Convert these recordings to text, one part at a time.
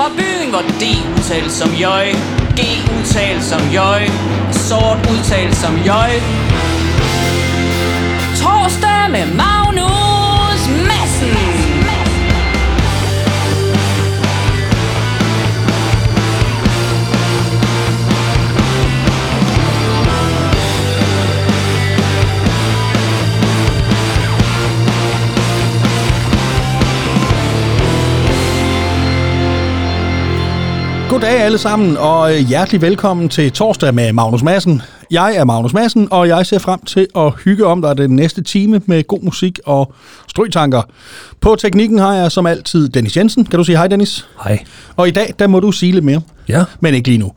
Fra byen, hvor D udtales som jøj G udtales som jøj Sort udtales som jøj Torsdag med mig Goddag alle sammen, og øh, hjertelig velkommen til torsdag med Magnus Madsen. Jeg er Magnus Madsen, og jeg ser frem til at hygge om dig den næste time med god musik og strytanker. På teknikken har jeg som altid Dennis Jensen. Kan du sige hej, Dennis? Hej. Og i dag, der må du sige lidt mere. Ja. Men ikke lige nu.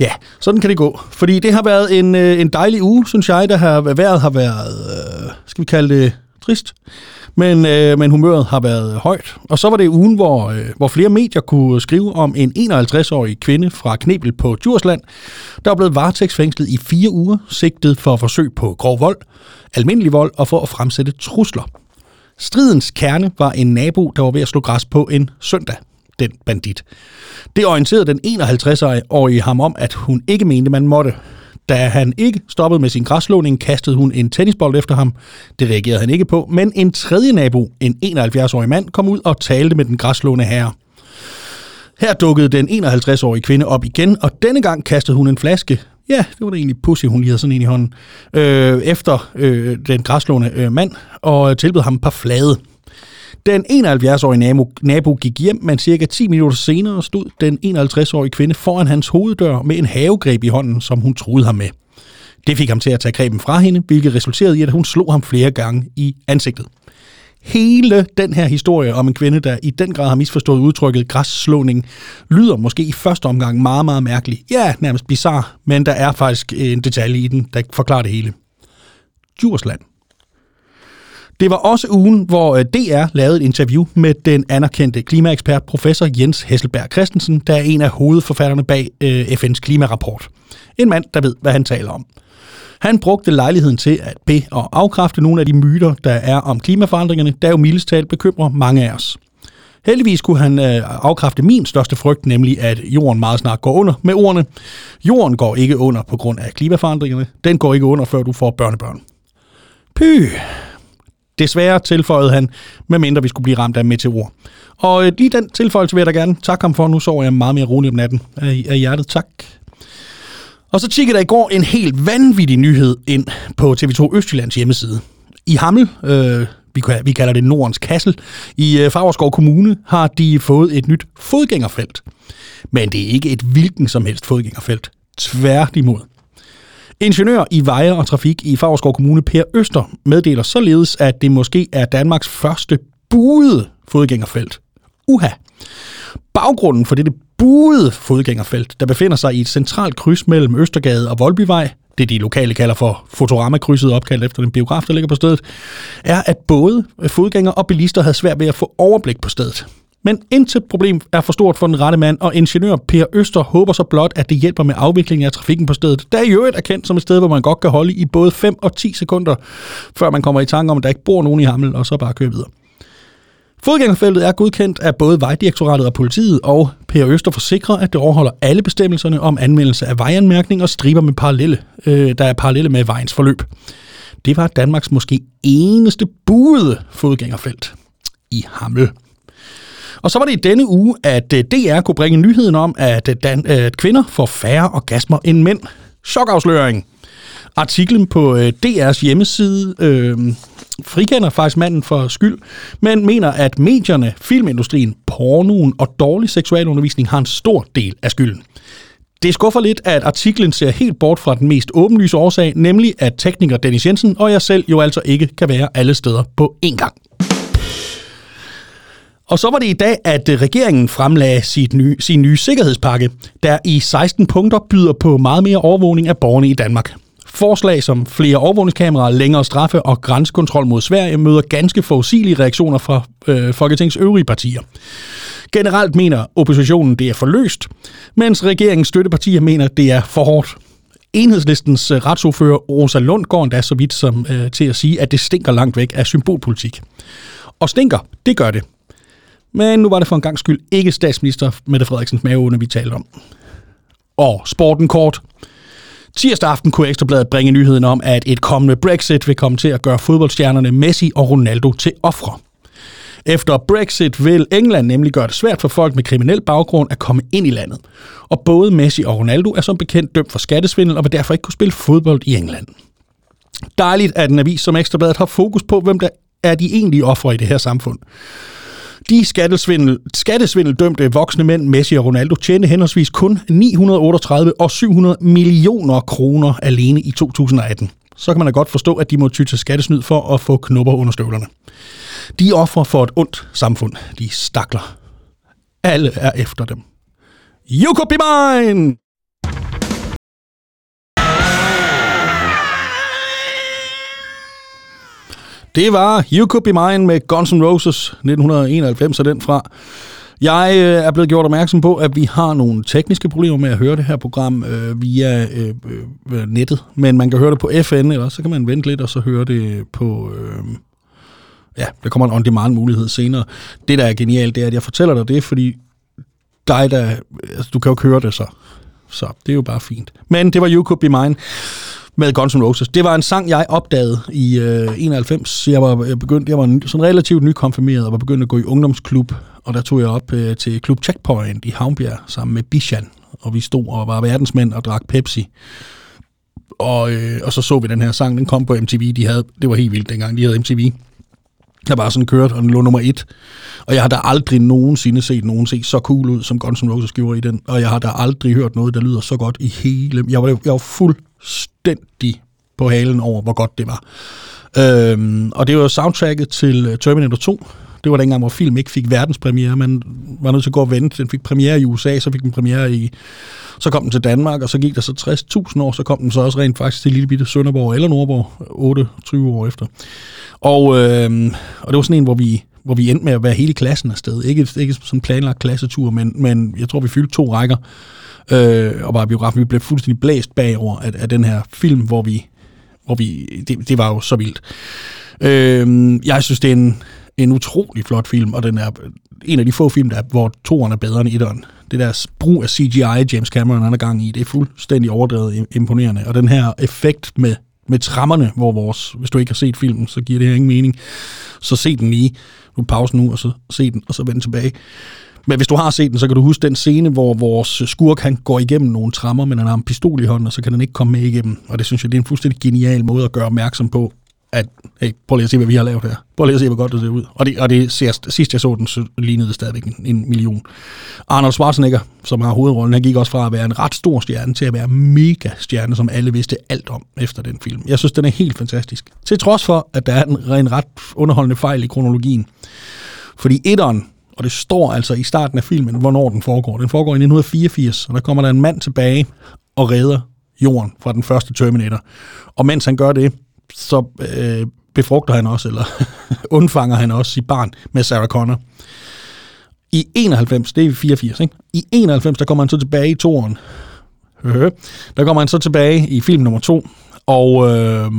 Ja, sådan kan det gå. Fordi det har været en, øh, en dejlig uge, synes jeg, der har vejret har været, øh, skal vi kalde det, trist. Men, øh, men humøret har været højt. Og så var det ugen, hvor, øh, hvor flere medier kunne skrive om en 51-årig kvinde fra Knebel på Djursland, der er blevet varetægtsfængslet i fire uger, sigtet for forsøg på grov vold, almindelig vold og for at fremsætte trusler. Stridens kerne var en nabo, der var ved at slå græs på en søndag, den bandit. Det orienterede den 51-årige ham om, at hun ikke mente, man måtte. Da han ikke stoppede med sin græslåning, kastede hun en tennisbold efter ham. Det reagerede han ikke på, men en tredje nabo, en 71-årig mand, kom ud og talte med den græsslående herre. Her dukkede den 51-årige kvinde op igen, og denne gang kastede hun en flaske. Ja, det var da egentlig pussy, hun lige havde sådan en i hånden. Øh, efter øh, den græslående øh, mand, og tilbød ham et par flade. Den 71-årige nabo, nabo gik hjem, men cirka 10 minutter senere stod den 51-årige kvinde foran hans hoveddør med en havegreb i hånden, som hun troede ham med. Det fik ham til at tage greben fra hende, hvilket resulterede i, at hun slog ham flere gange i ansigtet. Hele den her historie om en kvinde, der i den grad har misforstået udtrykket græsslåning, lyder måske i første omgang meget, meget mærkelig. Ja, nærmest bizarre, men der er faktisk en detalje i den, der forklarer det hele. Djursland. Det var også ugen, hvor øh, DR lavede et interview med den anerkendte klimaekspert professor Jens Hesselberg Christensen, der er en af hovedforfatterne bag øh, FN's klimarapport. En mand, der ved, hvad han taler om. Han brugte lejligheden til at be og afkræfte nogle af de myter, der er om klimaforandringerne, der jo mildest talt bekymrer mange af os. Heldigvis kunne han øh, afkræfte min største frygt, nemlig at jorden meget snart går under med ordene. Jorden går ikke under på grund af klimaforandringerne. Den går ikke under, før du får børnebørn. Py, Desværre tilføjede han, medmindre vi skulle blive ramt af meteor. Og øh, lige den tilføjelse vil jeg da gerne takke ham for. Nu sover jeg meget mere roligt om natten af, af hjertet. Tak. Og så tjekkede der i går en helt vanvittig nyhed ind på TV2 Østjyllands hjemmeside. I Hammel, øh, vi, vi kalder det Nordens Kassel, i øh, Favreskov Kommune, har de fået et nyt fodgængerfelt. Men det er ikke et hvilken som helst fodgængerfelt. Tværtimod. Ingeniør i veje og trafik i Favreskov Kommune, Per Øster, meddeler således, at det måske er Danmarks første buede fodgængerfelt. Uha! Baggrunden for dette buede fodgængerfelt, der befinder sig i et centralt kryds mellem Østergade og Voldbyvej, det de lokale kalder for Fotorama-krydset, opkaldt efter den biograf, der ligger på stedet, er, at både fodgængere og bilister havde svært ved at få overblik på stedet. Men intet problem er for stort for den rette mand, og ingeniør Per Øster håber så blot, at det hjælper med afviklingen af trafikken på stedet, der i øvrigt er kendt som et sted, hvor man godt kan holde i både 5 og 10 sekunder, før man kommer i tanke om, at der ikke bor nogen i Hammel, og så bare køre videre. Fodgængerfeltet er godkendt af både Vejdirektoratet og politiet, og Per Øster forsikrer, at det overholder alle bestemmelserne om anmeldelse af vejanmærkning og striber med parallelle, øh, der er parallelle med vejens forløb. Det var Danmarks måske eneste buede fodgængerfelt i Hammel. Og så var det i denne uge, at øh, DR kunne bringe nyheden om, at, øh, dan- øh, at kvinder får færre orgasmer end mænd. Chokafsløring. Artiklen på DR's hjemmeside øh, frikender faktisk manden for skyld, men mener, at medierne, filmindustrien, pornoen og dårlig seksualundervisning har en stor del af skylden. Det skuffer lidt, at artiklen ser helt bort fra den mest åbenlyse årsag, nemlig at tekniker Dennis Jensen og jeg selv jo altså ikke kan være alle steder på én gang. Og så var det i dag, at øh, regeringen fremlagde sit nye, sin nye sikkerhedspakke, der i 16 punkter byder på meget mere overvågning af borgerne i Danmark. Forslag som flere overvågningskameraer, længere straffe og grænsekontrol mod Sverige møder ganske forudsigelige reaktioner fra øh, Folketingets øvrige partier. Generelt mener oppositionen, det er for løst, mens regeringens støttepartier mener, det er for hårdt. Enhedslistens øh, retsordfører Rosa Lund går endda så vidt som øh, til at sige, at det stinker langt væk af symbolpolitik. Og stinker, det gør det. Men nu var det for en gang skyld ikke statsminister Mette Frederiksens maveåne, vi talte om. Og sporten kort. Tirsdag aften kunne Ekstrabladet bringe nyheden om, at et kommende Brexit vil komme til at gøre fodboldstjernerne Messi og Ronaldo til ofre. Efter Brexit vil England nemlig gøre det svært for folk med kriminel baggrund at komme ind i landet. Og både Messi og Ronaldo er som bekendt dømt for skattesvindel og vil derfor ikke kunne spille fodbold i England. Dejligt, at en avis som Ekstrabladet har fokus på, hvem der er de egentlige ofre i det her samfund. De skattesvindel, skattesvindeldømte voksne mænd, Messi og Ronaldo, tjente henholdsvis kun 938 og 700 millioner kroner alene i 2018. Så kan man da godt forstå, at de må ty til skattesnyd for at få knopper under støvlerne. De offer for et ondt samfund. De stakler. Alle er efter dem. You could be mine! Det var You Could Be Mine med Guns N' Roses 1991 er den fra. Jeg øh, er blevet gjort opmærksom på, at vi har nogle tekniske problemer med at høre det her program øh, via øh, øh, nettet, men man kan høre det på FN, eller så kan man vente lidt og så høre det på... Øh, ja, der kommer en on-demand mulighed senere. Det, der er genialt, det er, at jeg fortæller dig det, fordi dig, der, altså, du kan jo ikke høre det så. Så det er jo bare fint. Men det var You Could Be Mine med Guns N' Roses. Det var en sang, jeg opdagede i øh, 91. Jeg var jeg begyndt, jeg var sådan relativt nykonfirmeret og var begyndt at gå i ungdomsklub, og der tog jeg op øh, til Klub Checkpoint i Havnbjerg sammen med Bishan, og vi stod og var verdensmænd og drak Pepsi. Og, øh, og så så vi den her sang, den kom på MTV, de havde, det var helt vildt dengang, de havde MTV. Der bare sådan kørt, og den lå nummer et. Og jeg har da aldrig nogensinde set nogen se så cool ud, som Guns N' Roses gjorde i den. Og jeg har da aldrig hørt noget, der lyder så godt i hele... Jeg var, jeg var fuld fuldstændig på halen over, hvor godt det var. Øhm, og det var soundtracket til øh, Terminator 2. Det var dengang, hvor film ikke fik verdenspremiere. Man var nødt til at gå og vente. Den fik premiere i USA, så fik den premiere i... Så kom den til Danmark, og så gik der så 60.000 år, så kom den så også rent faktisk til lille bitte Sønderborg eller Nordborg, 28 år efter. Og, øhm, og det var sådan en, hvor vi, hvor vi endte med at være hele klassen afsted. Ikke, ikke sådan en planlagt klassetur, men, men jeg tror, vi fyldte to rækker. Øh, og var biografen, vi blev fuldstændig blæst bagover af, af den her film, hvor vi, hvor vi det, det var jo så vildt. Øh, jeg synes, det er en, en utrolig flot film, og den er en af de få film, der, hvor toeren er bedre end etteren. Det der brug af CGI, James Cameron han er gang i, det er fuldstændig overdrevet imponerende. Og den her effekt med med trammerne, hvor vores, hvis du ikke har set filmen, så giver det her ingen mening. Så se den lige. Nu pause nu, og så se den, og så vend tilbage. Men hvis du har set den, så kan du huske den scene, hvor vores skurk han går igennem nogle trammer, men han har en pistol i hånden, og så kan den ikke komme med igennem. Og det synes jeg, det er en fuldstændig genial måde at gøre opmærksom på, at, hey, prøv lige at se, hvad vi har lavet her. Prøv lige at se, hvor godt det ser ud. Og det, og det ser, sidst jeg så den, så lignede det stadigvæk en, en million. Arnold Schwarzenegger, som har hovedrollen, han gik også fra at være en ret stor stjerne til at være mega stjerne, som alle vidste alt om efter den film. Jeg synes, den er helt fantastisk. Til trods for, at der er en, en ret underholdende fejl i kronologien. Fordi etteren, og det står altså i starten af filmen, hvornår den foregår. Den foregår i 1984, og der kommer der en mand tilbage og redder jorden fra den første Terminator. Og mens han gør det, så øh, befrugter han også, eller undfanger han også sit barn med Sarah Connor. I 91, det er 84, ikke? I 91, der kommer han så tilbage i toren. Øh, der kommer han så tilbage i film nummer to, og, øh,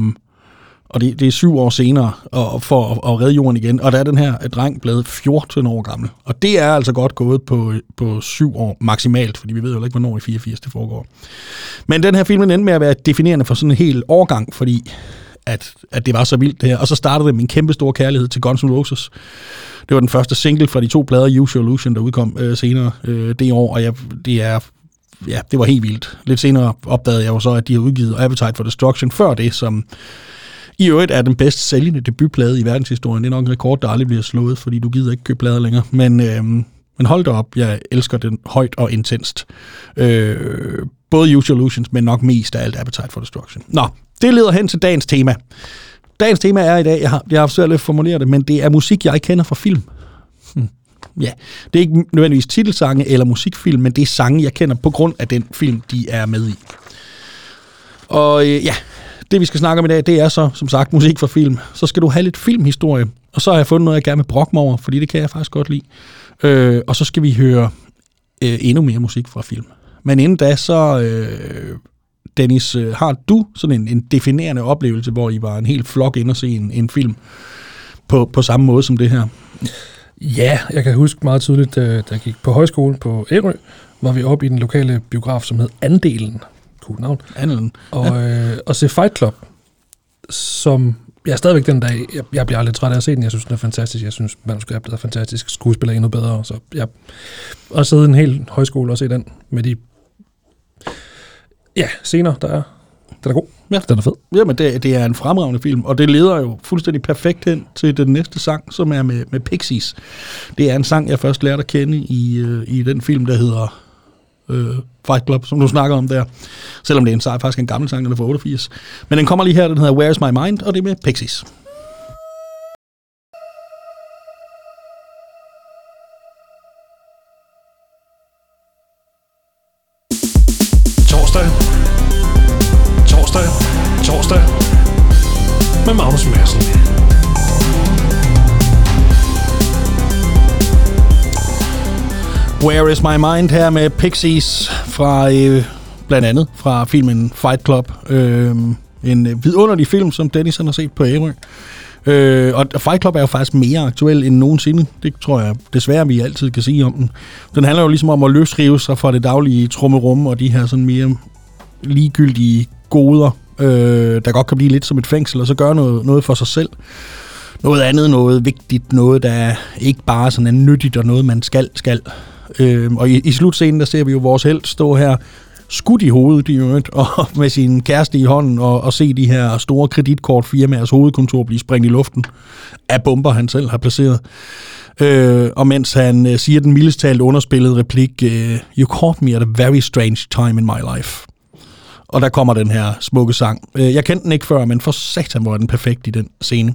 og det, det er syv år senere, og, for at, at redde jorden igen. Og der er den her dreng blevet 14 år gammel. Og det er altså godt gået på, på syv år maksimalt, fordi vi ved jo ikke, hvornår i 84 det foregår. Men den her film endte med at være definerende for sådan en hel årgang, fordi at, at det var så vildt det her. Og så startede det med en kæmpe stor kærlighed til Guns N' Roses. Det var den første single fra de to plader, Usual Illusion, der udkom øh, senere øh, det år, og jeg, det er ja, det var helt vildt. Lidt senere opdagede jeg jo så, at de havde udgivet Appetite for Destruction før det, som i øvrigt er den bedst sælgende debutplade i verdenshistorien. Det er nok en rekord, der aldrig bliver slået, fordi du gider ikke købe plader længere. Men, øh, men hold da op, jeg elsker den højt og intenst. Øh, både Usual Illusions, men nok mest af alt Appetite for Destruction. Nå, det leder hen til dagens tema. Dagens tema er i dag, jeg har, jeg har svært at formulere det, men det er musik, jeg kender fra film. Hmm. Ja, det er ikke nødvendigvis titelsange eller musikfilm, men det er sange, jeg kender på grund af den film, de er med i. Og øh, ja, det vi skal snakke om i dag, det er så, som sagt, musik fra film. Så skal du have lidt filmhistorie, og så har jeg fundet noget, jeg gerne vil brokke mig over, fordi det kan jeg faktisk godt lide. Øh, og så skal vi høre øh, endnu mere musik fra film. Men inden da, så øh, Dennis, øh, har du sådan en, en definerende oplevelse, hvor I var en helt flok ind og se en, en film på, på samme måde som det her? Ja, jeg kan huske meget tydeligt, øh, da jeg gik på højskolen på Ærø, var vi oppe i den lokale biograf, som hed Andelen. Cool navn. Anden. Og, ja. øh, og se Fight Club, som jeg er stadigvæk den dag, jeg, jeg bliver aldrig træt af at se den. Jeg synes, den er fantastisk. Jeg synes, manuskriptet er fantastisk. Skuespiller er endnu bedre. Så jeg har siddet en hel højskole og se den med de ja, scener, der er. Den er god. Ja. Den er fed. Jamen, det, det er en fremragende film, og det leder jo fuldstændig perfekt hen til den næste sang, som er med, med Pixies. Det er en sang, jeg først lærte at kende i, øh, i den film, der hedder øh, Fight Club, som du snakker om der. Selvom det er en sej, faktisk en gammel sang, den er fra 88. Men den kommer lige her, den hedder Where's My Mind, og det er med Pixies. Torsdag. Torsdag. Torsdag. Med Magnus Madsen. Where is my mind her med Pixies fra øh, blandt andet fra filmen Fight Club. Øh, en vidunderlig film, som Dennis har set på Ærø. Øh, og Fight Club er jo faktisk mere aktuel end nogensinde. Det tror jeg desværre, vi altid kan sige om den. Den handler jo ligesom om at løsrive sig fra det daglige trummerum og de her sådan mere ligegyldige goder, øh, der godt kan blive lidt som et fængsel, og så gøre noget, noget for sig selv. Noget andet, noget vigtigt, noget, der ikke bare sådan er nyttigt, og noget, man skal, skal. Øh, og i, i slutscenen, der ser vi jo vores held stå her, skudt i hovedet i øvrigt, og med sin kæreste i hånden, og, og se de her store kreditkortfirmaers hovedkontor blive sprængt i luften af bomber, han selv har placeret. Øh, og mens han øh, siger den mildest talt underspillede replik, øh, You caught me at a very strange time in my life. Og der kommer den her smukke sang. Øh, jeg kendte den ikke før, men for satan var den perfekt i den scene.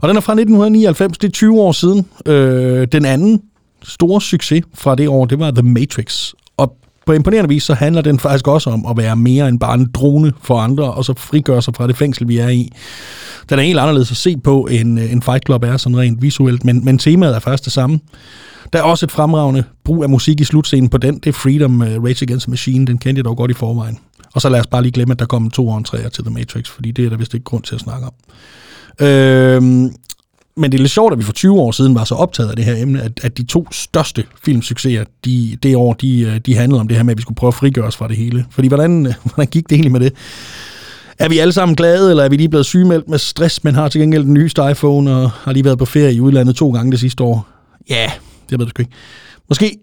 Og den er fra 1999, det er 20 år siden. Øh, den anden store succes fra det år, det var The Matrix. Og på imponerende vis, så handler den faktisk også om at være mere end bare en drone for andre, og så frigøre sig fra det fængsel, vi er i. Den er helt anderledes at se på, end øh, en Fight Club er sådan rent visuelt, men, men temaet er faktisk det samme. Der er også et fremragende brug af musik i slutscenen på den. Det er Freedom uh, Rage Against the Machine. Den kendte jeg dog godt i forvejen. Og så lad os bare lige glemme, at der kom to og en til The Matrix, fordi det er der vist ikke grund til at snakke om. Øhm, men det er lidt sjovt, at vi for 20 år siden var så optaget af det her emne, at, at de to største filmsucceser de, det år, de, øh, de handlede om det her med, at vi skulle prøve at frigøre os fra det hele. Fordi hvordan, hvordan gik det egentlig med det? Er vi alle sammen glade, eller er vi lige blevet sygemeldt med stress, men har til gengæld den nyeste iPhone og har lige været på ferie i udlandet to gange det sidste år? Ja, det ved jeg sgu ikke. Måske,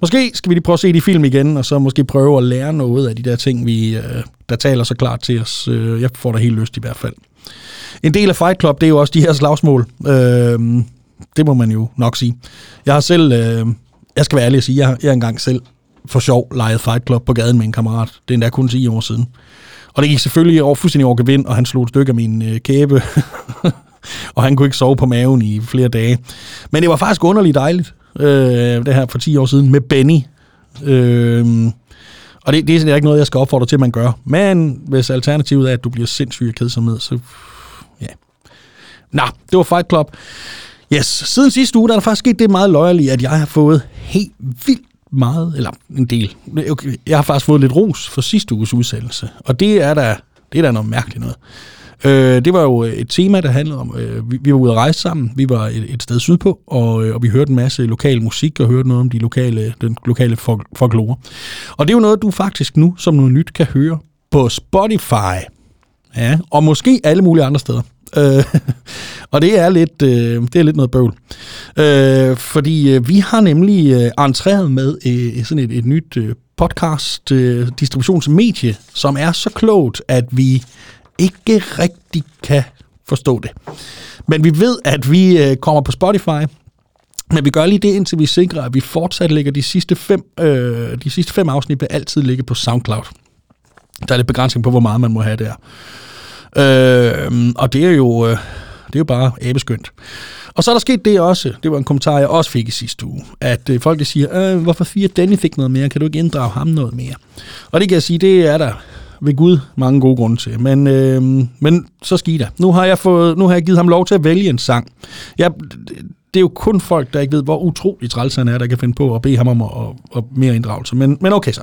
måske skal vi lige prøve at se de film igen, og så måske prøve at lære noget af de der ting, vi, øh, der taler så klart til os. Øh, jeg får da helt lyst i hvert fald. En del af Fight Club, det er jo også de her slagsmål. Øh, det må man jo nok sige. Jeg har selv, øh, jeg skal være ærlig at sige, jeg, har- jeg engang selv for sjov leget Fight Club på gaden med en kammerat. Det er endda kun 10 år siden. Og det gik selvfølgelig over fuldstændig over gevind, og han slog et stykke af min øh, kæbe. og han kunne ikke sove på maven i flere dage. Men det var faktisk underligt dejligt, øh, det her for 10 år siden, med Benny. Øh, og det, det er sådan ikke noget, jeg skal opfordre til, at man gør. Men hvis alternativet er, at du bliver sindssyg af kedsomhed, så. Nå, det var Fight Club. Yes, siden sidste uge, der er der faktisk sket det meget løjerlige, at jeg har fået helt vildt meget, eller en del. Okay, Jeg har faktisk fået lidt ros for sidste uges udsendelse, og det er da, det er da noget mærkeligt noget. Øh, det var jo et tema, der handlede om, øh, vi, vi var ude at rejse sammen, vi var et, et sted sydpå, og, øh, og vi hørte en masse lokal musik, og hørte noget om de lokale, den lokale folk, folklore. Og det er jo noget, du faktisk nu som noget nyt kan høre på Spotify. Ja, og måske alle mulige andre steder. Øh, og det er lidt, øh, det er lidt noget bøvl. Øh, fordi øh, vi har nemlig øh, entreret med øh, sådan et, et nyt øh, podcast øh, distributionsmedie, som er så klogt, at vi ikke rigtig kan forstå det. Men vi ved, at vi øh, kommer på Spotify, men vi gør lige det, indtil vi sikrer, at vi fortsat lægger de sidste fem, øh, de sidste fem afsnit, vil altid ligge på SoundCloud. Der er lidt begrænsning på, hvor meget man må have der. Øh, og det er jo øh, det er jo bare æbeskyndt. Og så er der sket det også, det var en kommentar, jeg også fik i sidste uge, at øh, folk der siger, øh, hvorfor fire Danny fik noget mere, kan du ikke inddrage ham noget mere? Og det kan jeg sige, det er der ved Gud mange gode grunde til. Men, øh, men så skete der. Nu har, jeg fået, nu har jeg givet ham lov til at vælge en sang. Jeg, det er jo kun folk, der ikke ved, hvor utrolig træls han er, der kan finde på at bede ham om at, at, at mere inddragelse. Men, men okay så.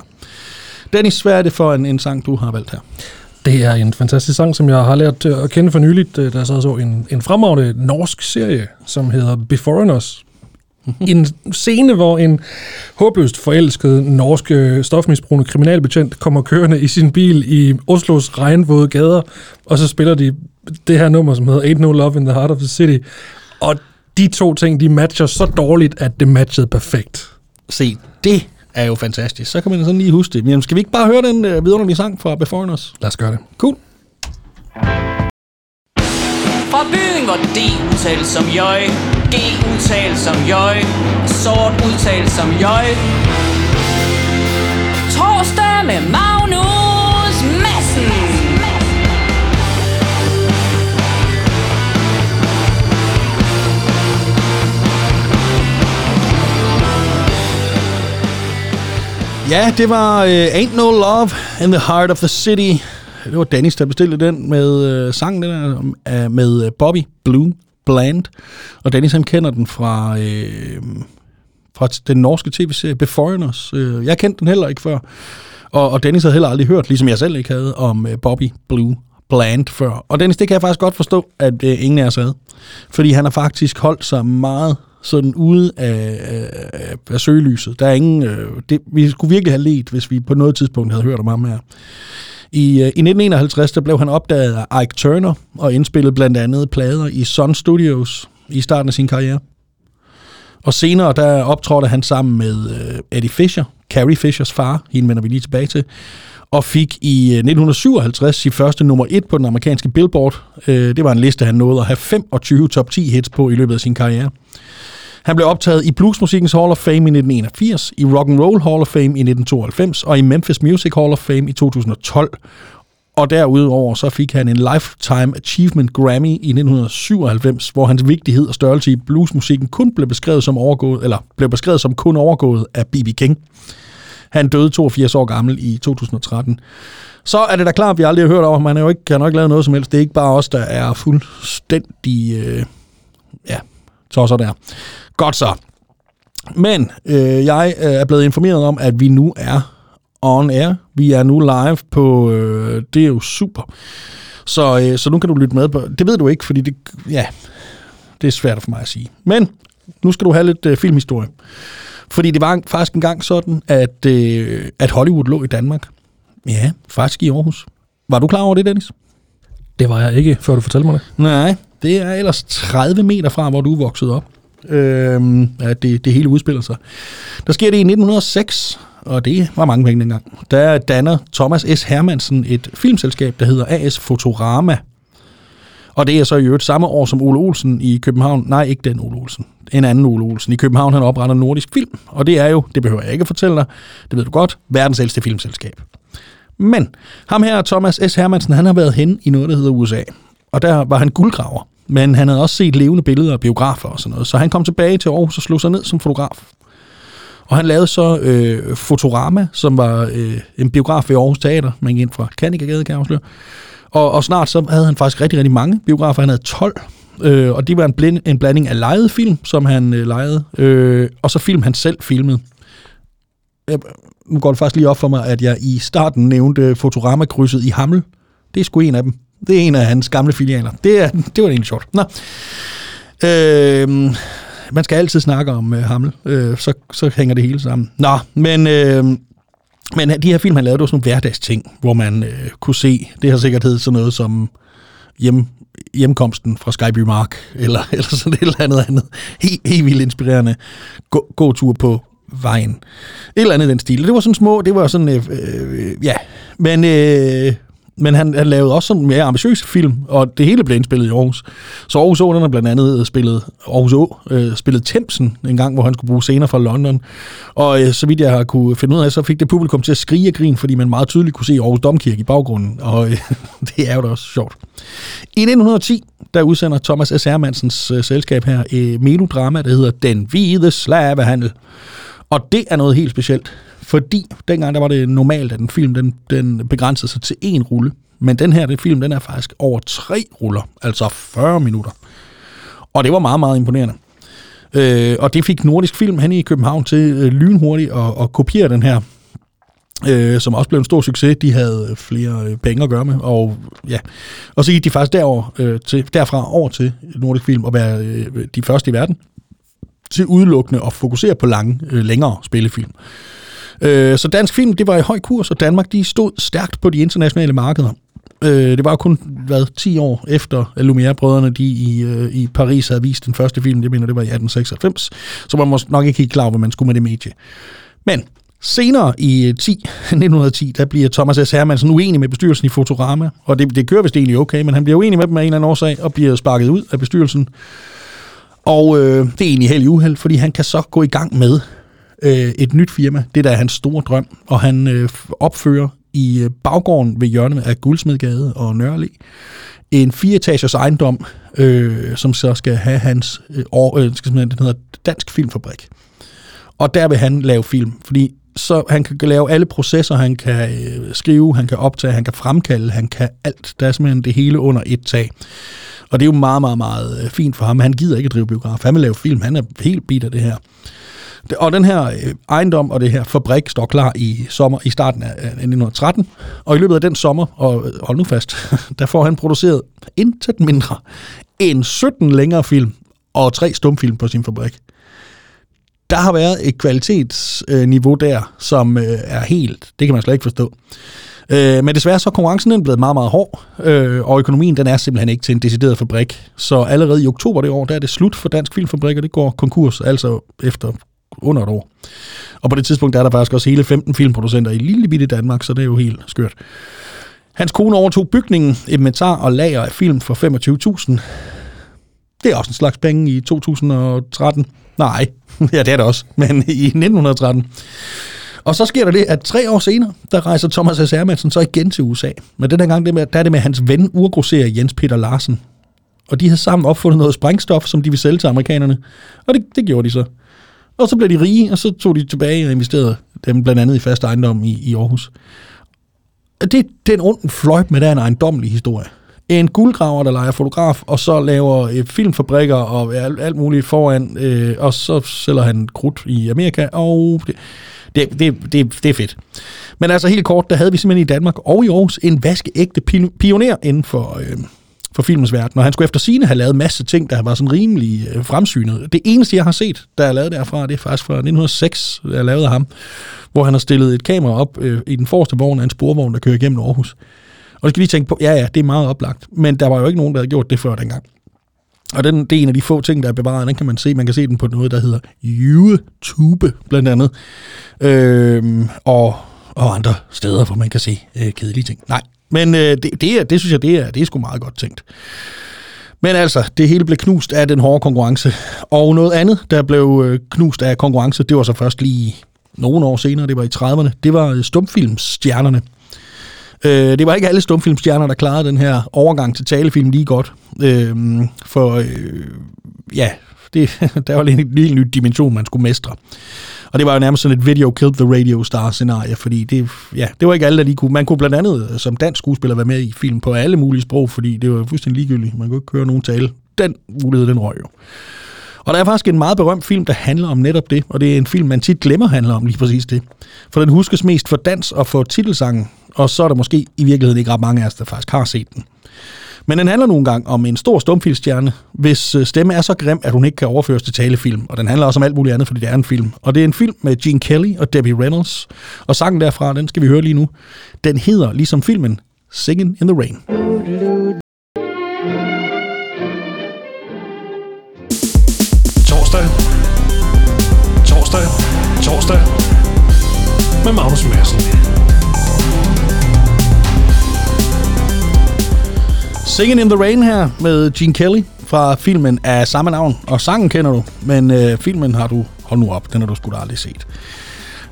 Dennis, hvad er det for en, en sang, du har valgt her? Det er en fantastisk sang, som jeg har lært øh, at kende for nyligt, øh, da jeg så så en, en fremragende norsk serie, som hedder Beforeigners. en scene, hvor en håbløst forelsket norske stofmisbrugende kriminalbetjent kommer kørende i sin bil i Oslos regnvåde gader, og så spiller de det her nummer, som hedder Ain't No Love in the Heart of the City. Og de to ting, de matcher så dårligt, at det matchede perfekt. Se, det er jo fantastisk. Så kan man sådan lige huske det. Men skal vi ikke bare høre den øh, vidunderlige sang fra Before Us? Lad os gøre det. Cool. Fra byen, hvor D udtales som jøj G udtales som jøj Sort udtales som jøj Torsdag med Magnus Ja, det var uh, Ain't No Love in the Heart of the City. Det var Dennis, der bestilte den med uh, sangen den der, uh, øh, med Bobby Blue Bland. Og Dennis han kender den fra, uh, fra den norske tv-serie Beforeigners. Uh, jeg kendte den heller ikke før. Og, og Dennis havde heller aldrig hørt, ligesom jeg selv ikke havde, om uh, Bobby Blue Bland før. Og Dennis, det kan jeg faktisk godt forstå, at uh, ingen af os havde. Fordi han har faktisk holdt sig meget sådan ude af, af, af søgelyset. Der er ingen, øh, det, vi skulle virkelig have let, hvis vi på noget tidspunkt havde hørt om ham her. I, øh, I 1951 der blev han opdaget af Ike Turner og indspillede blandt andet plader i Sun Studios i starten af sin karriere. Og senere der optrådte han sammen med øh, Eddie Fisher, Carrie Fishers far, hende vender vi lige tilbage til, og fik i øh, 1957 sit første nummer 1 på den amerikanske Billboard. Øh, det var en liste, han nåede at have 25 top 10 hits på i løbet af sin karriere. Han blev optaget i Bluesmusikkens Hall of Fame i 1981, i Rock and Roll Hall of Fame i 1992 og i Memphis Music Hall of Fame i 2012. Og derudover så fik han en Lifetime Achievement Grammy i 1997, hvor hans vigtighed og størrelse i bluesmusikken kun blev beskrevet som overgået, eller blev beskrevet som kun overgået af B.B. King. Han døde 82 år gammel i 2013. Så er det da klart, at vi aldrig har hørt over, Han har jo ikke, han har ikke lavet noget som helst. Det er ikke bare os, der er fuldstændig, øh, ja, tosser der. Godt så. Men øh, jeg øh, er blevet informeret om, at vi nu er on air. Vi er nu live på... Øh, det er jo super. Så, øh, så nu kan du lytte med på... Det ved du ikke, fordi det... Ja, det er svært for mig at sige. Men nu skal du have lidt øh, filmhistorie. Fordi det var faktisk engang sådan, at, øh, at Hollywood lå i Danmark. Ja, faktisk i Aarhus. Var du klar over det, Dennis? Det var jeg ikke, før du fortalte mig det. Nej, det er ellers 30 meter fra, hvor du er vokset op, øh, at det, det hele udspiller sig. Der sker det i 1906, og det var mange penge dengang. Der danner Thomas S. Hermansen et filmselskab, der hedder AS Fotorama. Og det er så i øvrigt samme år som Ole Olsen i København. Nej, ikke den Ole Olsen. En anden Ole Olsen. I København han opretter Nordisk Film. Og det er jo, det behøver jeg ikke at fortælle dig, det ved du godt, verdens ældste filmselskab. Men ham her, Thomas S. Hermansen, han har været hen i noget, der hedder USA. Og der var han guldgraver. Men han havde også set levende billeder og biografer og sådan noget. Så han kom tilbage til Aarhus og slog sig ned som fotograf. Og han lavede så øh, Fotorama, som var øh, en biograf ved Aarhus Teater. Man gik ind fra Kanikagade, kan jeg afsløre. Og, og snart så havde han faktisk rigtig, rigtig mange biografer. Han havde 12, øh, og det var en, blind, en blanding af lejede film, som han øh, lejede, øh, og så film, han selv filmede. Jeg, nu går det faktisk lige op for mig, at jeg i starten nævnte øh, Fotorama-krydset i Hammel. Det er sgu en af dem. Det er en af hans gamle filialer. Det, er, det var egentlig sjovt. Nå. Øh, man skal altid snakke om øh, Hammel, øh, så, så hænger det hele sammen. Nå, men... Øh, men øh, de her film, han lavede, det var sådan nogle hverdagsting, hvor man øh, kunne se, det har sikkert heddet sådan noget som hjem, hjemkomsten fra Skyby Mark, eller, eller sådan et eller andet andet. Helt, helt vildt inspirerende gå, tur på vejen. Et eller andet den stil. Det var sådan små, det var sådan, øh, øh, ja. Men, øh, men han, han lavede også sådan mere ambitiøse film, og det hele blev indspillet i Aarhus. Så Aarhus Å, den har blandt andet øh, spillet, Aarhus Å, øh, spillet Thamesen en gang, hvor han skulle bruge scener fra London. Og øh, så vidt jeg har kunne finde ud af, så fik det publikum til at skrige og grin, fordi man meget tydeligt kunne se Aarhus Domkirke i baggrunden, og øh, det er jo da også sjovt. I 1910, der udsender Thomas S. Hermansens øh, selskab her et melodrama, der hedder Den Hvide Slavehandel. Og det er noget helt specielt, fordi dengang der var det normalt, at en film den, den begrænsede sig til én rulle. Men den her den film, den er faktisk over tre ruller, altså 40 minutter. Og det var meget, meget imponerende. Øh, og det fik Nordisk Film hen i København til øh, lynhurtigt at, at kopiere den her, øh, som også blev en stor succes. De havde øh, flere øh, penge at gøre med, og ja, og så gik de faktisk derover, øh, til, derfra over til Nordisk Film og være øh, de første i verden til udelukkende at fokusere på lange, øh, længere spillefilm. Øh, så dansk film, det var i høj kurs, og Danmark, de stod stærkt på de internationale markeder. Øh, det var jo kun, hvad, 10 år efter Lumière-brødrene, de i, øh, i Paris havde vist den første film, det mener, det var i 1896, så man må nok ikke helt klar, hvad man skulle med det medie. Men Senere i øh, 10, 1910, der bliver Thomas S. Hermansen uenig med bestyrelsen i Fotorama, og det, det kører vist egentlig okay, men han bliver uenig med dem af en eller anden årsag, og bliver sparket ud af bestyrelsen. Og øh, det er egentlig helt i uheld, fordi han kan så gå i gang med øh, et nyt firma. Det der er hans store drøm, og han øh, opfører i øh, baggården ved hjørnet af Guldsmedgade og Nørrelig en fireetagers ejendom, øh, som så skal have hans øh, år, øh, skal den hedder Dansk Filmfabrik. Og der vil han lave film, fordi så han kan lave alle processer, han kan øh, skrive, han kan optage, han kan fremkalde, han kan alt. Der er simpelthen det hele under et tag. Og det er jo meget, meget, meget øh, fint for ham. Han gider ikke drive biograf. Han vil lave film. Han er helt bit af det her. Og den her øh, ejendom og det her fabrik står klar i sommer i starten af 1913. Og i løbet af den sommer, og øh, hold nu fast, der får han produceret intet mindre end 17 længere film og tre stumfilm på sin fabrik der har været et kvalitetsniveau der, som øh, er helt, det kan man slet ikke forstå. Øh, men desværre så er konkurrencen den blevet meget, meget hård, øh, og økonomien den er simpelthen ikke til en decideret fabrik. Så allerede i oktober det år, der er det slut for Dansk Filmfabrik, og det går konkurs, altså efter under et år. Og på det tidspunkt der er der faktisk også hele 15 filmproducenter i lille bitte Danmark, så det er jo helt skørt. Hans kone overtog bygningen, inventar og lager af film for 25.000. Det er også en slags penge i 2013. Nej, ja det er det også, men i 1913. Og så sker der det, at tre år senere, der rejser Thomas S. Hermansen så igen til USA. Men den her gang, der er det med hans ven, urgrosserer Jens Peter Larsen. Og de havde sammen opfundet noget sprængstof, som de ville sælge til amerikanerne. Og det, det gjorde de så. Og så blev de rige, og så tog de tilbage og investerede dem blandt andet i fast ejendom i, i Aarhus. Det, det er en ond fløjt med, der er en ejendommelig historie en guldgraver, der leger fotograf, og så laver øh, filmfabrikker og alt, alt muligt foran, øh, og så sælger han krudt i Amerika, og det, det, det, det, det er fedt. Men altså helt kort, der havde vi simpelthen i Danmark og i Aarhus en vaskeægte pioner inden for, øh, for filmens verden, og han skulle efter sine have lavet masse ting, der var sådan rimelig øh, fremsynet. Det eneste, jeg har set, der er lavet derfra, det er faktisk fra 1906, der er lavet af ham, hvor han har stillet et kamera op øh, i den forreste vogn af en sporvogn, der kører igennem Aarhus. Og det skal lige tænke på, ja ja, det er meget oplagt, men der var jo ikke nogen, der havde gjort det før dengang. Og den, det er en af de få ting, der er bevaret. Den kan man se. Man kan se den på noget, der hedder YouTube, blandt andet. Øhm, og, og andre steder, hvor man kan se øh, kedelige ting. Nej, men øh, det, det, er, det synes jeg, det er, det er sgu meget godt tænkt. Men altså, det hele blev knust af den hårde konkurrence. Og noget andet, der blev øh, knust af konkurrence, det var så først lige nogle år senere, det var i 30'erne, det var øh, stumfilmsstjernerne. Øh, det var ikke alle stumfilmstjerner, der klarede den her overgang til talefilm lige godt. Øh, for øh, ja, det, der var en helt ny dimension, man skulle mestre. Og det var jo nærmest sådan et video killed the radio star scenarie, fordi det, ja, det var ikke alle, der lige kunne. Man kunne blandt andet øh, som dansk skuespiller være med i film på alle mulige sprog, fordi det var fuldstændig ligegyldigt. Man kunne ikke høre nogen tale. Den mulighed, den røg jo. Og der er faktisk en meget berømt film, der handler om netop det, og det er en film, man tit glemmer handler om lige præcis det. For den huskes mest for dans og for titelsangen, og så er der måske i virkeligheden ikke ret mange af os, der faktisk har set den. Men den handler nogle gange om en stor stumfilmstjerne, hvis øh, stemme er så grim, at hun ikke kan overføres til talefilm. Og den handler også om alt muligt andet, fordi det er en film. Og det er en film med Gene Kelly og Debbie Reynolds. Og sangen derfra, den skal vi høre lige nu. Den hedder, ligesom filmen, Singing in the Rain. Torsdag. Torsdag. Med Magnus Madsen. Singing in the Rain her med Gene Kelly fra filmen af samme navn. Og sangen kender du, men øh, filmen har du, hold nu op, den har du sgu da aldrig set.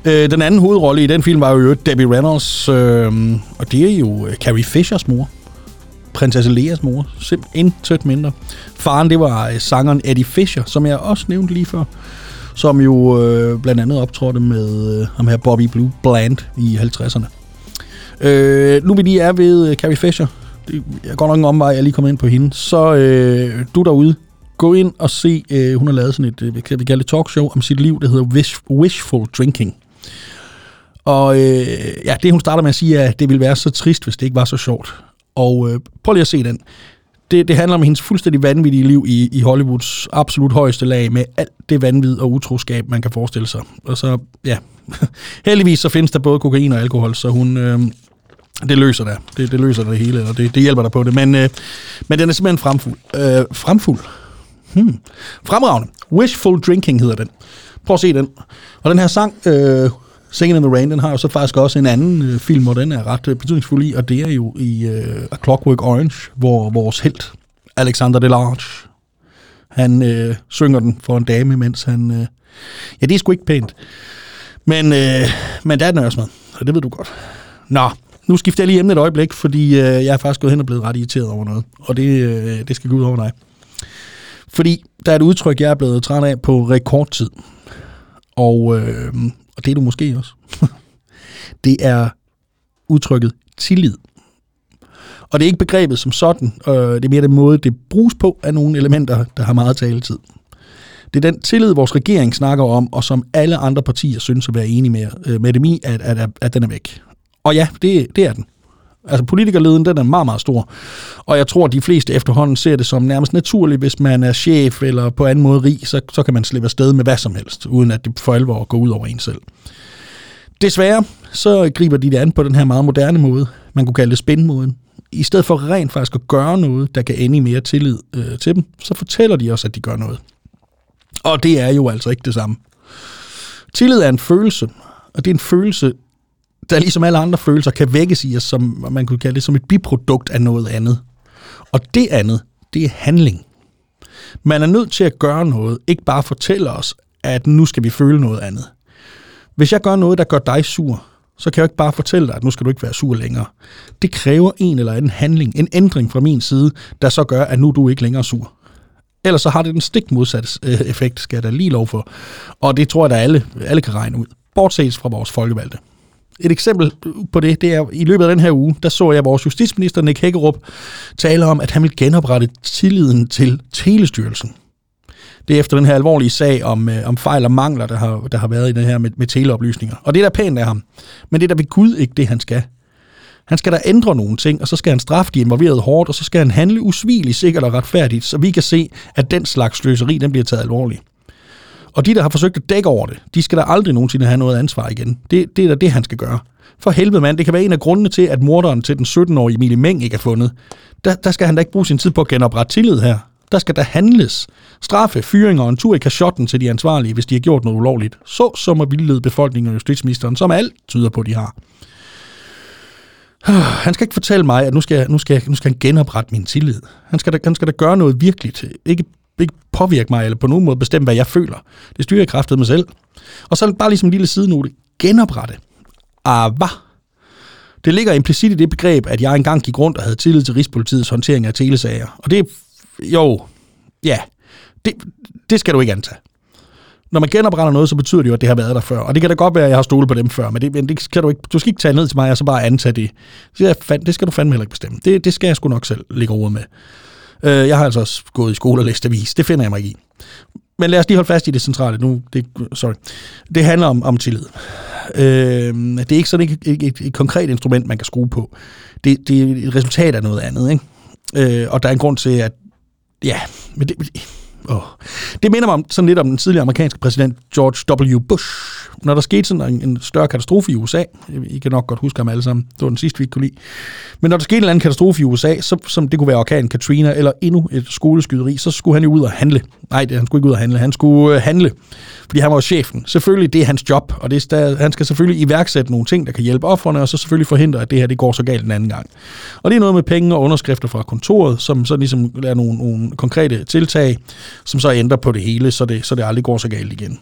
Øh, den anden hovedrolle i den film var jo Debbie Reynolds, øh, og det er jo øh, Carrie Fishers mor. Prinsesse Leas mor. Simpelthen intet mindre. Faren, det var øh, sangeren Eddie Fisher, som jeg også nævnte lige før som jo øh, blandt andet optrådte med øh, ham her Bobby Blue Bland i 50'erne. Øh, nu vi lige er ved øh, Carrie Fisher, det er godt nok en omvej, jeg lige kommer ind på hende, så øh, du derude, gå ind og se, øh, hun har lavet sådan et, øh, hvad kan kalde det, talkshow om sit liv, der hedder Wish, Wishful Drinking. Og øh, ja, det hun starter med at sige er, at det ville være så trist, hvis det ikke var så sjovt. Og øh, prøv lige at se den det, det handler om hendes fuldstændig vanvittige liv i, i Hollywoods absolut højeste lag, med alt det vanvid og utroskab, man kan forestille sig. Og så, ja, heldigvis så findes der både kokain og alkohol, så hun, øh, det løser det. det. Det løser det hele, og det, det hjælper dig på det. Men, øh, men den er simpelthen fremfuld. Øh, fremfuld? Hmm. Fremragende. Wishful Drinking hedder den. Prøv at se den. Og den her sang, øh, Singing in the Rain, den har jo så faktisk også en anden øh, film, hvor den er ret øh, betydningsfuld i, og det er jo i øh, A Clockwork Orange, hvor vores helt, Alexander Delarge, han øh, synger den for en dame, mens han... Øh, ja, det er sgu ikke pænt. Men, øh, men der er den også med, og det ved du godt. Nå, nu skifter jeg lige emnet et øjeblik, fordi øh, jeg er faktisk gået hen og blevet ret irriteret over noget, og det, øh, det skal gå ud over dig. Fordi der er et udtryk, jeg er blevet træt af på rekordtid. Og, øh, og det er du måske også. det er udtrykket tillid. Og det er ikke begrebet som sådan, øh, det er mere den måde, det bruges på af nogle elementer, der har meget taletid. Det er den tillid, vores regering snakker om, og som alle andre partier synes at være enige med, øh, med dem i, at, at, at, at den er væk. Og ja, det, det er den. Altså politikerleden, den er meget, meget stor. Og jeg tror, at de fleste efterhånden ser det som nærmest naturligt, hvis man er chef eller på anden måde rig, så, så kan man slippe afsted med hvad som helst, uden at det for alvor går ud over en selv. Desværre, så griber de det an på den her meget moderne måde. Man kunne kalde det spændmåden. I stedet for rent faktisk at gøre noget, der kan ende i mere tillid øh, til dem, så fortæller de også, at de gør noget. Og det er jo altså ikke det samme. Tillid er en følelse, og det er en følelse, der ligesom alle andre følelser kan vækkes i os, som man kunne kalde det som et biprodukt af noget andet. Og det andet, det er handling. Man er nødt til at gøre noget, ikke bare fortælle os, at nu skal vi føle noget andet. Hvis jeg gør noget, der gør dig sur, så kan jeg jo ikke bare fortælle dig, at nu skal du ikke være sur længere. Det kræver en eller anden handling, en ændring fra min side, der så gør, at nu er du ikke længere sur. Ellers så har det den stik modsatte øh, effekt, skal jeg da lige lov for. Og det tror jeg, at alle, alle kan regne ud. Bortset fra vores folkevalgte. Et eksempel på det, det er, i løbet af den her uge, der så jeg vores justitsminister Nick Hækkerup tale om, at han vil genoprette tilliden til Telestyrelsen. Det er efter den her alvorlige sag om, øh, om fejl og mangler, der har, der har været i det her med, med teleoplysninger. Og det er da pænt af ham. Men det er da ved Gud ikke det, han skal. Han skal da ændre nogle ting, og så skal han straffe de involverede hårdt, og så skal han handle usvigeligt, sikkert og retfærdigt, så vi kan se, at den slags sløseri, den bliver taget alvorligt. Og de, der har forsøgt at dække over det, de skal da aldrig nogensinde have noget ansvar igen. Det, det er da det, han skal gøre. For helvede mand, det kan være en af grundene til, at morderen til den 17-årige Emilie Meng ikke er fundet. Der, der skal han da ikke bruge sin tid på at genoprette tillid her. Der skal der handles. Straffe, fyringer og en tur i kashotten til de ansvarlige, hvis de har gjort noget ulovligt. Så som at vildlede befolkningen og justitsministeren, som alt tyder på, de har. Ah, han skal ikke fortælle mig, at nu skal, nu skal, nu skal han genoprette min tillid. Han skal, da, han skal da gøre noget virkeligt. Ikke, ikke påvirke mig, eller på nogen måde bestemme, hvad jeg føler. Det styrer jeg kraftet mig selv. Og så bare ligesom en lille sidenote. Genoprette. Ah, hvad? Det ligger implicit i det begreb, at jeg engang gik rundt og havde tillid til Rigspolitiets håndtering af telesager. Og det, jo, ja, det, det skal du ikke antage. Når man genopretter noget, så betyder det jo, at det har været der før. Og det kan da godt være, at jeg har stolet på dem før, men det, men det skal du ikke. Du skal ikke tage ned til mig, og så bare antage det. Det, er, det skal du fandme heller ikke bestemme. Det, det skal jeg sgu nok selv ligge over med. Øh, jeg har altså også gået i skole og læst avis. Det finder jeg mig ikke i. Men lad os lige holde fast i det centrale nu. Det, sorry. Det handler om, om tillid. Øh, det er ikke sådan et, et, et, et konkret instrument, man kan skrue på. Det, det er et resultat af noget andet. Ikke? Øh, og der er en grund til, at... Ja, men det, Oh. Det minder mig om, sådan lidt om den tidligere amerikanske præsident George W. Bush. Når der skete sådan en, en større katastrofe i USA, I kan nok godt huske ham alle sammen, det var den sidste, vi kunne lide. Men når der skete en eller anden katastrofe i USA, så, som det kunne være orkanen Katrina eller endnu et skoleskyderi, så skulle han jo ud og handle. Nej, det, han skulle ikke ud og handle, han skulle øh, handle, fordi han var jo chefen. Selvfølgelig, det er hans job, og det er, han skal selvfølgelig iværksætte nogle ting, der kan hjælpe offerne, og så selvfølgelig forhindre, at det her det går så galt en anden gang. Og det er noget med penge og underskrifter fra kontoret, som så ligesom er nogle, nogle konkrete tiltag, som så ændrer på det hele, så det, så det aldrig går så galt igen.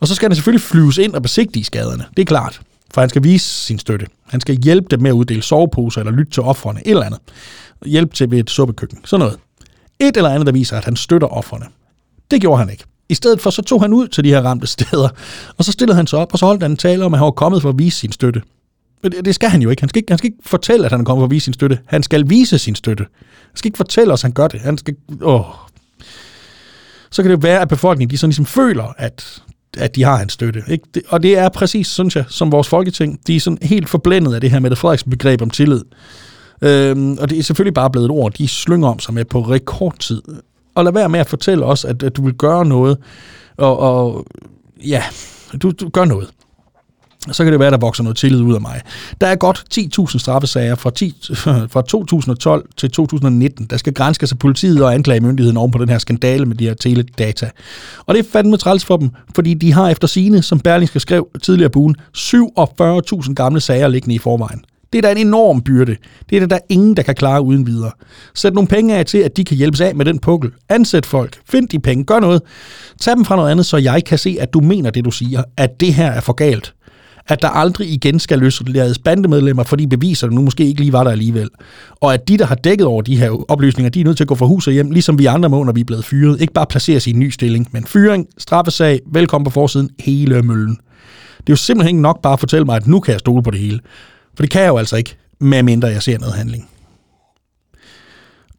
Og så skal han selvfølgelig flyves ind og besigtige skaderne. Det er klart, for han skal vise sin støtte. Han skal hjælpe dem med at uddele soveposer eller lytte til offrene, et eller andet. Hjælp til ved et suppekøkken, sådan noget. Et eller andet, der viser, at han støtter offrene. Det gjorde han ikke. I stedet for, så tog han ud til de her ramte steder, og så stillede han sig op, og så holdt han en tale om, at han var kommet for at vise sin støtte. Men det, det skal han jo ikke. Han skal ikke, han skal ikke fortælle, at han er kommet for at vise sin støtte. Han skal vise sin støtte. Han skal ikke fortælle os, at han gør det. Han skal... Åh. Så kan det være, at befolkningen de sådan ligesom føler, at, at de har hans støtte. Ikke? Det, og det er præcis, synes jeg, som vores folketing. De er sådan helt forblændet af det her med det Frederiksen begreb om tillid. Øhm, og det er selvfølgelig bare blevet et ord, de slynger om sig med på rekordtid. Og lad være med at fortælle os, at, at du vil gøre noget, og, og ja, du, du gør noget. Så kan det være, der vokser noget tillid ud af mig. Der er godt 10.000 straffesager fra, 10, fra 2012 til 2019, der skal grænskes af politiet og anklagemyndigheden oven på den her skandale med de her teledata. Og det er fandme træls for dem, fordi de har efter sine, som Berlingske skrev tidligere på ugen, 47.000 gamle sager liggende i forvejen. Det er da en enorm byrde. Det er der, der ingen, der kan klare uden videre. Sæt nogle penge af til, at de kan hjælpes af med den pukkel. Ansæt folk. Find de penge. Gør noget. Tag dem fra noget andet, så jeg kan se, at du mener det, du siger. At det her er for galt. At der aldrig igen skal løslades bandemedlemmer, fordi beviserne nu måske ikke lige var der alligevel. Og at de, der har dækket over de her oplysninger, de er nødt til at gå fra hus og hjem, ligesom vi andre må, når vi er blevet fyret. Ikke bare placeres i en ny stilling, men fyring, straffesag, velkommen på forsiden, hele møllen. Det er jo simpelthen ikke nok bare at fortælle mig, at nu kan jeg stole på det hele. For det kan jeg jo altså ikke, medmindre jeg ser noget handling.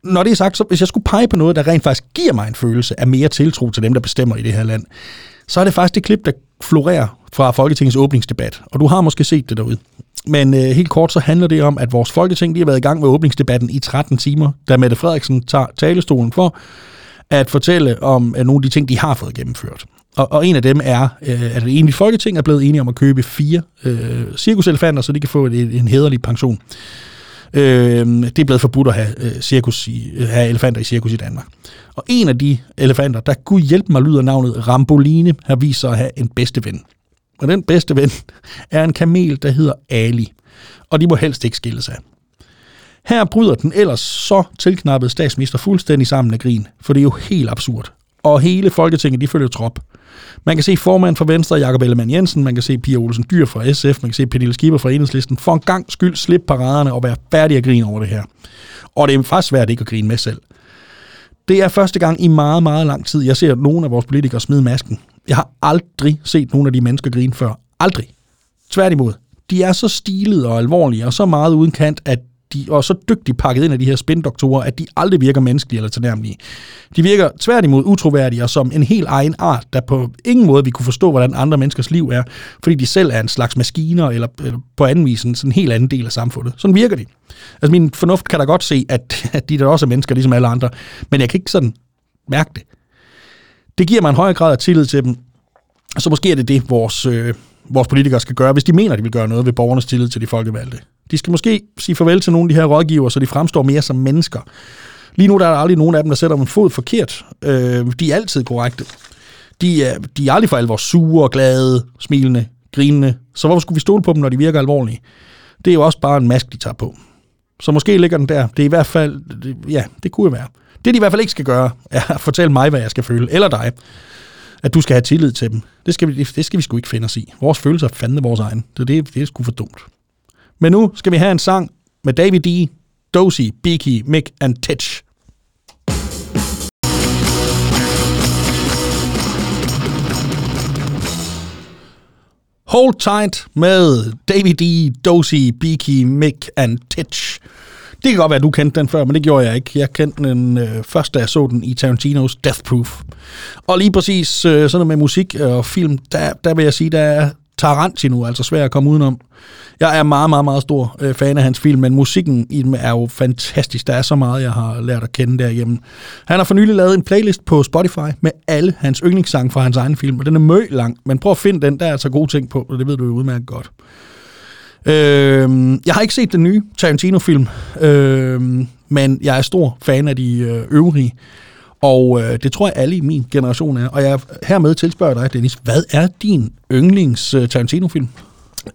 Når det er sagt, så hvis jeg skulle pege på noget, der rent faktisk giver mig en følelse af mere tiltro til dem, der bestemmer i det her land, så er det faktisk det klip, der florerer fra Folketingets åbningsdebat. Og du har måske set det derude. Men øh, helt kort så handler det om, at vores Folketing de har været i gang med åbningsdebatten i 13 timer, da Mette Frederiksen tager talestolen for at fortælle om at nogle af de ting, de har fået gennemført. Og, og en af dem er, øh, at det enige Folketing er blevet enige om at købe fire øh, cirkuselefanter, så de kan få et, en hederlig pension. Øh, det er blevet forbudt at have, øh, cirkus i, øh, have elefanter i cirkus i Danmark. Og en af de elefanter, der kunne hjælpe mig, lyder navnet Ramboline, har vist sig at have en bedste ven. Og den bedste ven er en kamel, der hedder Ali. Og de må helst ikke skille sig. Her bryder den ellers så tilknappede statsminister fuldstændig sammen af grin, for det er jo helt absurd. Og hele Folketinget, de følger trop. Man kan se formand for Venstre, Jakob Ellemann Jensen, man kan se Pia Olsen Dyr fra SF, man kan se Pernille Skipper fra Enhedslisten, for en gang skyld slippe paraderne og være færdig at grine over det her. Og det er faktisk svært ikke at grine med selv. Det er første gang i meget, meget lang tid, jeg ser nogen af vores politikere smide masken. Jeg har aldrig set nogen af de mennesker grine før. Aldrig. Tværtimod. De er så stilede og alvorlige og så meget uden kant, at de er så dygtigt pakket ind af de her spindoktorer, at de aldrig virker menneskelige eller tilnærmelige. De virker tværtimod utroværdige og som en helt egen art, der på ingen måde vi kunne forstå, hvordan andre menneskers liv er, fordi de selv er en slags maskiner eller, eller på anden vis en sådan en helt anden del af samfundet. Sådan virker de. Altså min fornuft kan da godt se, at, at de der også er mennesker, ligesom alle andre, men jeg kan ikke sådan mærke det. Det giver mig en højere grad af tillid til dem, så måske er det det, vores, øh, vores politikere skal gøre, hvis de mener, at de vil gøre noget ved borgernes tillid til de folkevalgte. De skal måske sige farvel til nogle af de her rådgiver, så de fremstår mere som mennesker. Lige nu der er der aldrig nogen af dem, der sætter en fod forkert. Øh, de er altid korrekte. De er, de er aldrig for alvor sure, glade, smilende, grinende. Så hvorfor skulle vi stole på dem, når de virker alvorlige? Det er jo også bare en mask, de tager på. Så måske ligger den der. Det er i hvert fald, ja, det kunne jo være. Det de i hvert fald ikke skal gøre, er at fortælle mig, hvad jeg skal føle, eller dig. At du skal have tillid til dem. Det skal vi, det skal vi sgu ikke finde os i. Vores følelser er fandme vores egen. Det, det, det er sgu for dumt. Men nu skal vi have en sang med David D., Dozy, Beaky, Mick and Titch. Hold Tight med David D., Dozy, Beaky, Mick and Titch. Det kan godt være, at du kendte den før, men det gjorde jeg ikke. Jeg kendte den øh, først, da jeg så den i Tarantinos Death Proof. Og lige præcis øh, sådan noget med musik og film, der, der vil jeg sige, der er Tarantino, altså svær at komme udenom. Jeg er meget, meget, meget stor øh, fan af hans film, men musikken i dem er jo fantastisk. Der er så meget, jeg har lært at kende derhjemme. Han har for nylig lavet en playlist på Spotify med alle hans yndlingssange fra hans egen film, og den er møg lang, men prøv at finde den, der er altså gode ting på, og det ved du jo udmærket godt. Øh, jeg har ikke set den nye Tarantino-film, øh, men jeg er stor fan af de øh, øvrige. Og øh, det tror jeg alle i min generation er. Og jeg hermed tilspørger dig, Dennis, hvad er din yndlings øh, Tarantino-film?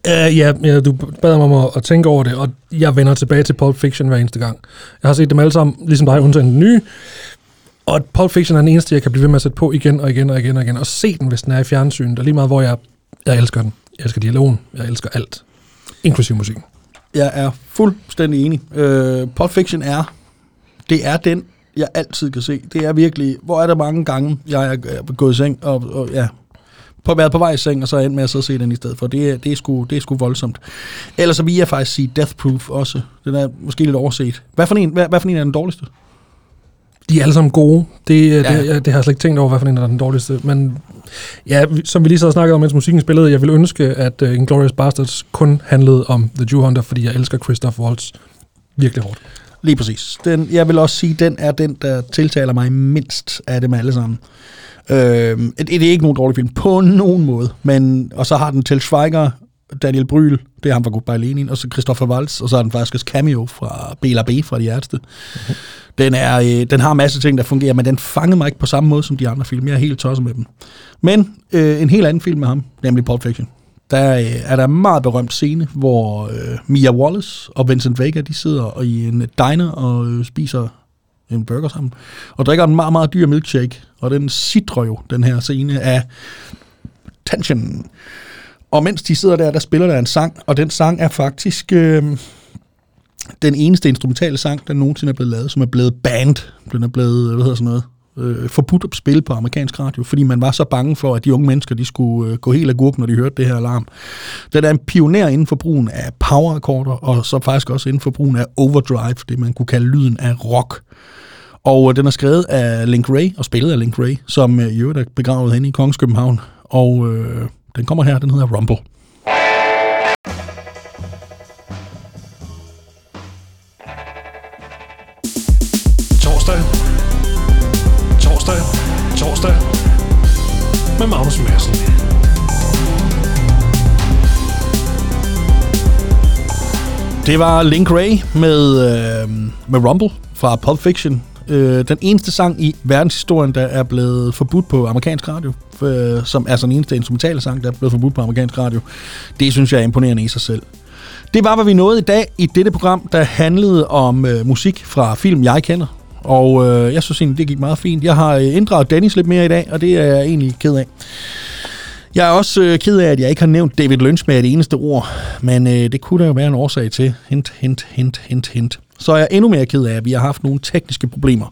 Uh, ja, ja, du bad mig om at, at tænke over det, og jeg vender tilbage til Pulp Fiction hver eneste gang. Jeg har set dem alle sammen, ligesom dig, undtagen den nye. Og Pulp Fiction er den eneste, jeg kan blive ved med at sætte på igen og igen og igen og igen, og se den, hvis den er i fjernsynet. Og lige meget, hvor jeg, jeg elsker den. Jeg elsker dialogen, jeg elsker alt, inklusive musikken. Jeg er fuldstændig enig. Uh, Pulp Fiction er, det er den jeg altid kan se. Det er virkelig, hvor er der mange gange, jeg er gået i seng, og, og ja, på, været på vej i seng, og så endt med at sidde og se den i stedet for. Det er, det er, sgu, det er sgu voldsomt. Ellers så vil jeg faktisk sige Death Proof også. Den er måske lidt overset. Hvad for en, hvad, hvad for en er den dårligste? De er alle sammen gode. Det, ja. det, det, det har jeg slet ikke tænkt over, hvad for en er den dårligste. Men ja, som vi lige så snakket om, mens musikken spillede, jeg vil ønske, at øh, uh, Inglourious Bastards kun handlede om The Jew Hunter, fordi jeg elsker Christoph Waltz virkelig hårdt. Lige præcis. Den, jeg vil også sige, den er den, der tiltaler mig mindst af dem alle sammen. Øh, det, det er ikke nogen dårlig film på nogen måde, men, og så har den Til Schweiger, Daniel Bryl, det er ham fra Goodbye Lenin, og så Christopher Waltz, og så har den faktisk også cameo fra Bela B fra De Ærdste. Mm-hmm. Den, er, øh, den har en masse ting, der fungerer, men den fangede mig ikke på samme måde som de andre film. Jeg er helt tosset med dem. Men øh, en helt anden film med ham, nemlig Pulp Fiction. Der øh, er der en meget berømt scene, hvor øh, Mia Wallace og Vincent Vega, de sidder i en diner og øh, spiser en burger sammen, og drikker en meget, meget dyr milkshake, og den sidder jo, den her scene af tension. Og mens de sidder der, der spiller der en sang, og den sang er faktisk øh, den eneste instrumentale sang, der nogensinde er blevet lavet, som er blevet banned. Den er blevet, øh, hvad hedder sådan noget, øh, forbudt at spille på amerikansk radio, fordi man var så bange for, at de unge mennesker de skulle øh, gå helt af gurken, når de hørte det her alarm. Den er en pioner inden for brugen af power-akkorder, og så faktisk også inden for brugen af overdrive, det man kunne kalde lyden af rock. Og øh, den er skrevet af Link Ray, og spillet af Link Ray, som øh, i øvrigt er begravet henne i Kongens København. Og øh, den kommer her, den hedder Rumble. Torsdag. Torsdag. Torsdag. Med Magnus Madsen. Det var Link Ray med, øh, med Rumble fra Pulp Fiction. Øh, den eneste sang i verdenshistorien, der er blevet forbudt på amerikansk radio, øh, som er sådan eneste instrumentale sang, der er blevet forbudt på amerikansk radio. Det synes jeg er imponerende i sig selv. Det var, hvad vi nåede i dag i dette program, der handlede om øh, musik fra film, jeg kender. Og øh, jeg synes egentlig, det gik meget fint. Jeg har øh, inddraget Dennis lidt mere i dag, og det er jeg egentlig ked af. Jeg er også øh, ked af, at jeg ikke har nævnt David Lynch med et eneste ord, men øh, det kunne der jo være en årsag til. Hint, hint, hint, hint, hint. Så er jeg endnu mere ked af, at vi har haft nogle tekniske problemer.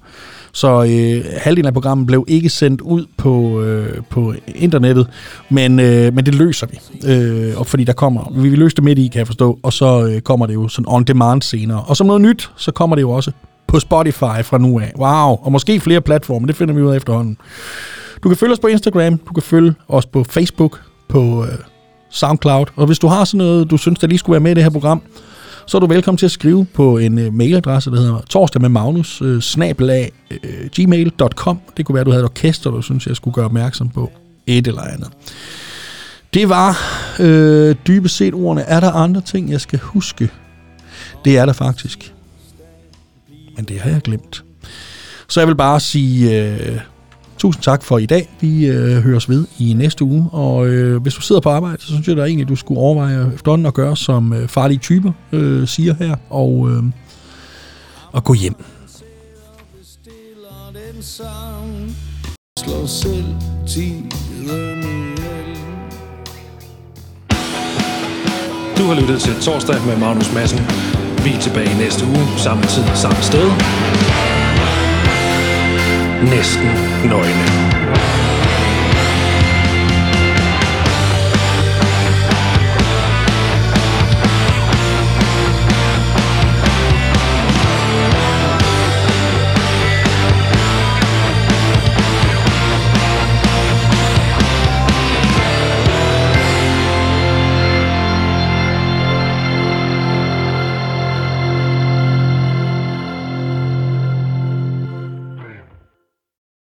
Så øh, halvdelen af programmet blev ikke sendt ud på, øh, på internettet, men, øh, men det løser vi. Øh, og fordi der kommer, vi vil løse det midt i, kan jeg forstå, og så øh, kommer det jo sådan on demand senere. Og som noget nyt, så kommer det jo også på Spotify fra nu af. Wow, og måske flere platforme, det finder vi ud af efterhånden. Du kan følge os på Instagram, du kan følge os på Facebook, på øh, SoundCloud, og hvis du har sådan noget, du synes, der lige skulle være med i det her program, så er du velkommen til at skrive på en øh, mailadresse, der hedder torsdag med Magnus, øh, snabelag, øh, gmail.com. Det kunne være, du havde et orkester, du synes, jeg skulle gøre opmærksom på et eller andet. Det var øh, dybest set ordene. Er der andre ting, jeg skal huske? Det er der faktisk. Men det har jeg glemt. Så jeg vil bare sige øh, tusind tak for i dag. Vi øh, høres ved i næste uge. Og øh, hvis du sidder på arbejde, så synes jeg da egentlig, du skulle overveje efterhånden at gøre, som øh, farlige typer øh, siger her. Og, øh, og gå hjem. Slår selv tiden Du har lyttet til Torsdag med Magnus Madsen. Vi er tilbage næste uge, samme tid, samme sted. Næsten noin.